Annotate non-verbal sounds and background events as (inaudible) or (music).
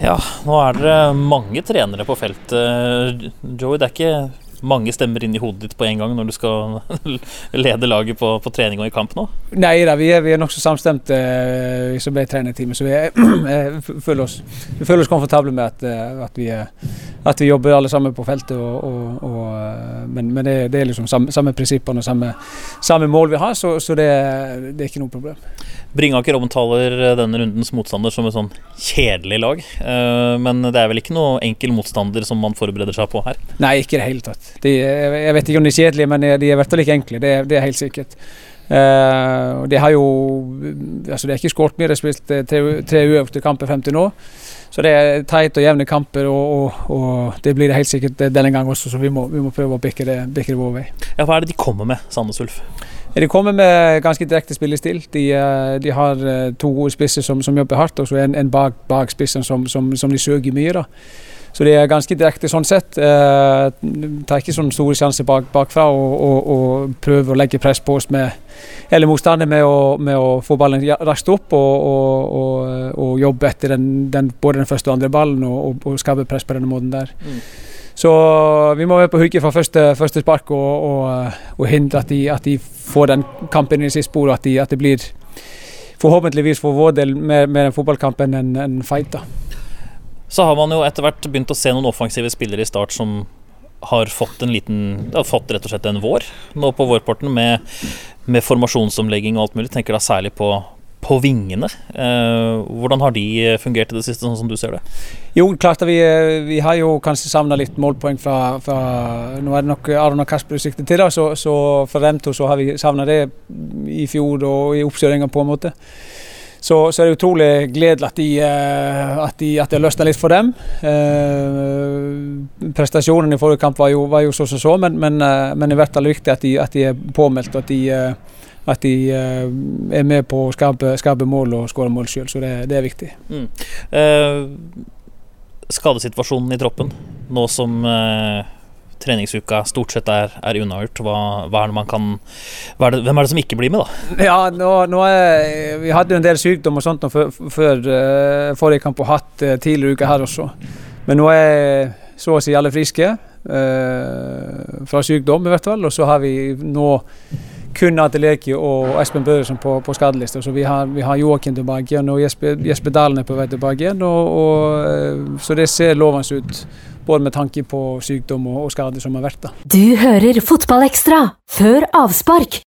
Ja, nå er dere mange trenere på feltet. Joey, det er ikke mange stemmer inn i hodet ditt på en gang når du skal (laughs) lede laget på, på trening og i kamp nå? Nei da, vi er, vi er nokså samstemte, vi som ble trenerteamet. Så vi, er, (clears throat) føler oss, vi, føler oss, komfortable med at, eh, at, vi, at, vi, jobber alle sammen på feltet. Og, og, og, eh, men, men det, det, er liksom samme, samme prinsippene og samme, samme, mål vi har, så, så det, det, er ikke noe problem. Bringaker omtaler denne rundens motstander som et sånn kjedelig lag. Eh, men det er vel ikke noe enkel motstander som man forbereder seg på her? Nei, ikke i det hele tatt. De, jeg vet ikke om de er kjedelige, men de er i hvert fall ikke enkle. Det, det er helt sikkert. Uh, de har jo altså Det er ikke skåret mye, de har spilt eh, tre, tre uøvde kamper frem til nå. Så det er teit og jevne kamper, og, og, og, det blir det helt sikkert denne gang også, så vi må, vi må prøve å bikke det, bikke det vår vei. Ja, Hva er det de kommer med, Sandnes Ulf? De kommer med ganske direkte spillestil. De, de har to gode spisser som, som jobber hardt, og så en, en bak, bak spissen som, som, som de søker mye. da så det er ganske direkte sånn sett. Eh, tar ikke sånne store sjanser bak, bakfra og, og, og, prøver å legge press på oss med eller motstander med å, med å få ballen raskt opp og, og jobbe etter den, den, både den første og andre ballen og, skape press på denne måten der. Mm. Så vi må være på hugget fra første, første spark og, hindre at de, at de, får den kampen i sitt spor, og at, de, at det blir forhåpentligvis for vår del mer, mer en fotballkamp enn en, en fight. da. Så har man jo etter hvert begynt å se noen offensive spillere i start som har fått en liten har fått rett og slett en vår nå på vårporten med, med formasjonsomlegging og alt mulig. Tenker da særlig på, på vingene. Eh, hvordan har de fungert i det siste, sånn som du ser det? Jo, klart vi, vi har jo kanskje savna litt målpoeng fra, fra, Nå er det nok Aron og Kasper sikter til, da, så, så for dem to så har vi savna det i fjor og i oppkjøringa, på en måte. Så, så, er det utrolig gledelig at, de, eh, at, de, at det løsna litt for dem. Eh, prestasjonen i forrige kamp var jo, var jo så som så, men, men, eh, men, i hvert fall viktig at de, at de er påmeldt og at de, eh, at de er med på å skape, skape mål og skåre mål sjøl. Så det, det, er viktig. Mm. Eh, skadesituasjonen i troppen, nå som eh treningsuka stort sett er, er unnagjort. Hva, hva, er det man kan er det, Hvem er det som ikke blir med, da? Ja, nå, nå er, Vi hadde jo en del sykdom og sånt før, før uh, forrige kamp og hatt uh, tidligere uker her også. Men nå er så å si alle friske. Eh, fra sykdom, i hvert fall. Og så har vi nå kun Ateleki og Espen Børresen på, på skadelista. Så vi har, vi har Joakim tilbake igjen, og Jesper, Jesper Dalen er på vei tilbake igjen. Og, og, så det ser lovende ut både med tanke på sykdom og, skade som har vært. Da. Du hører Fotballekstra før avspark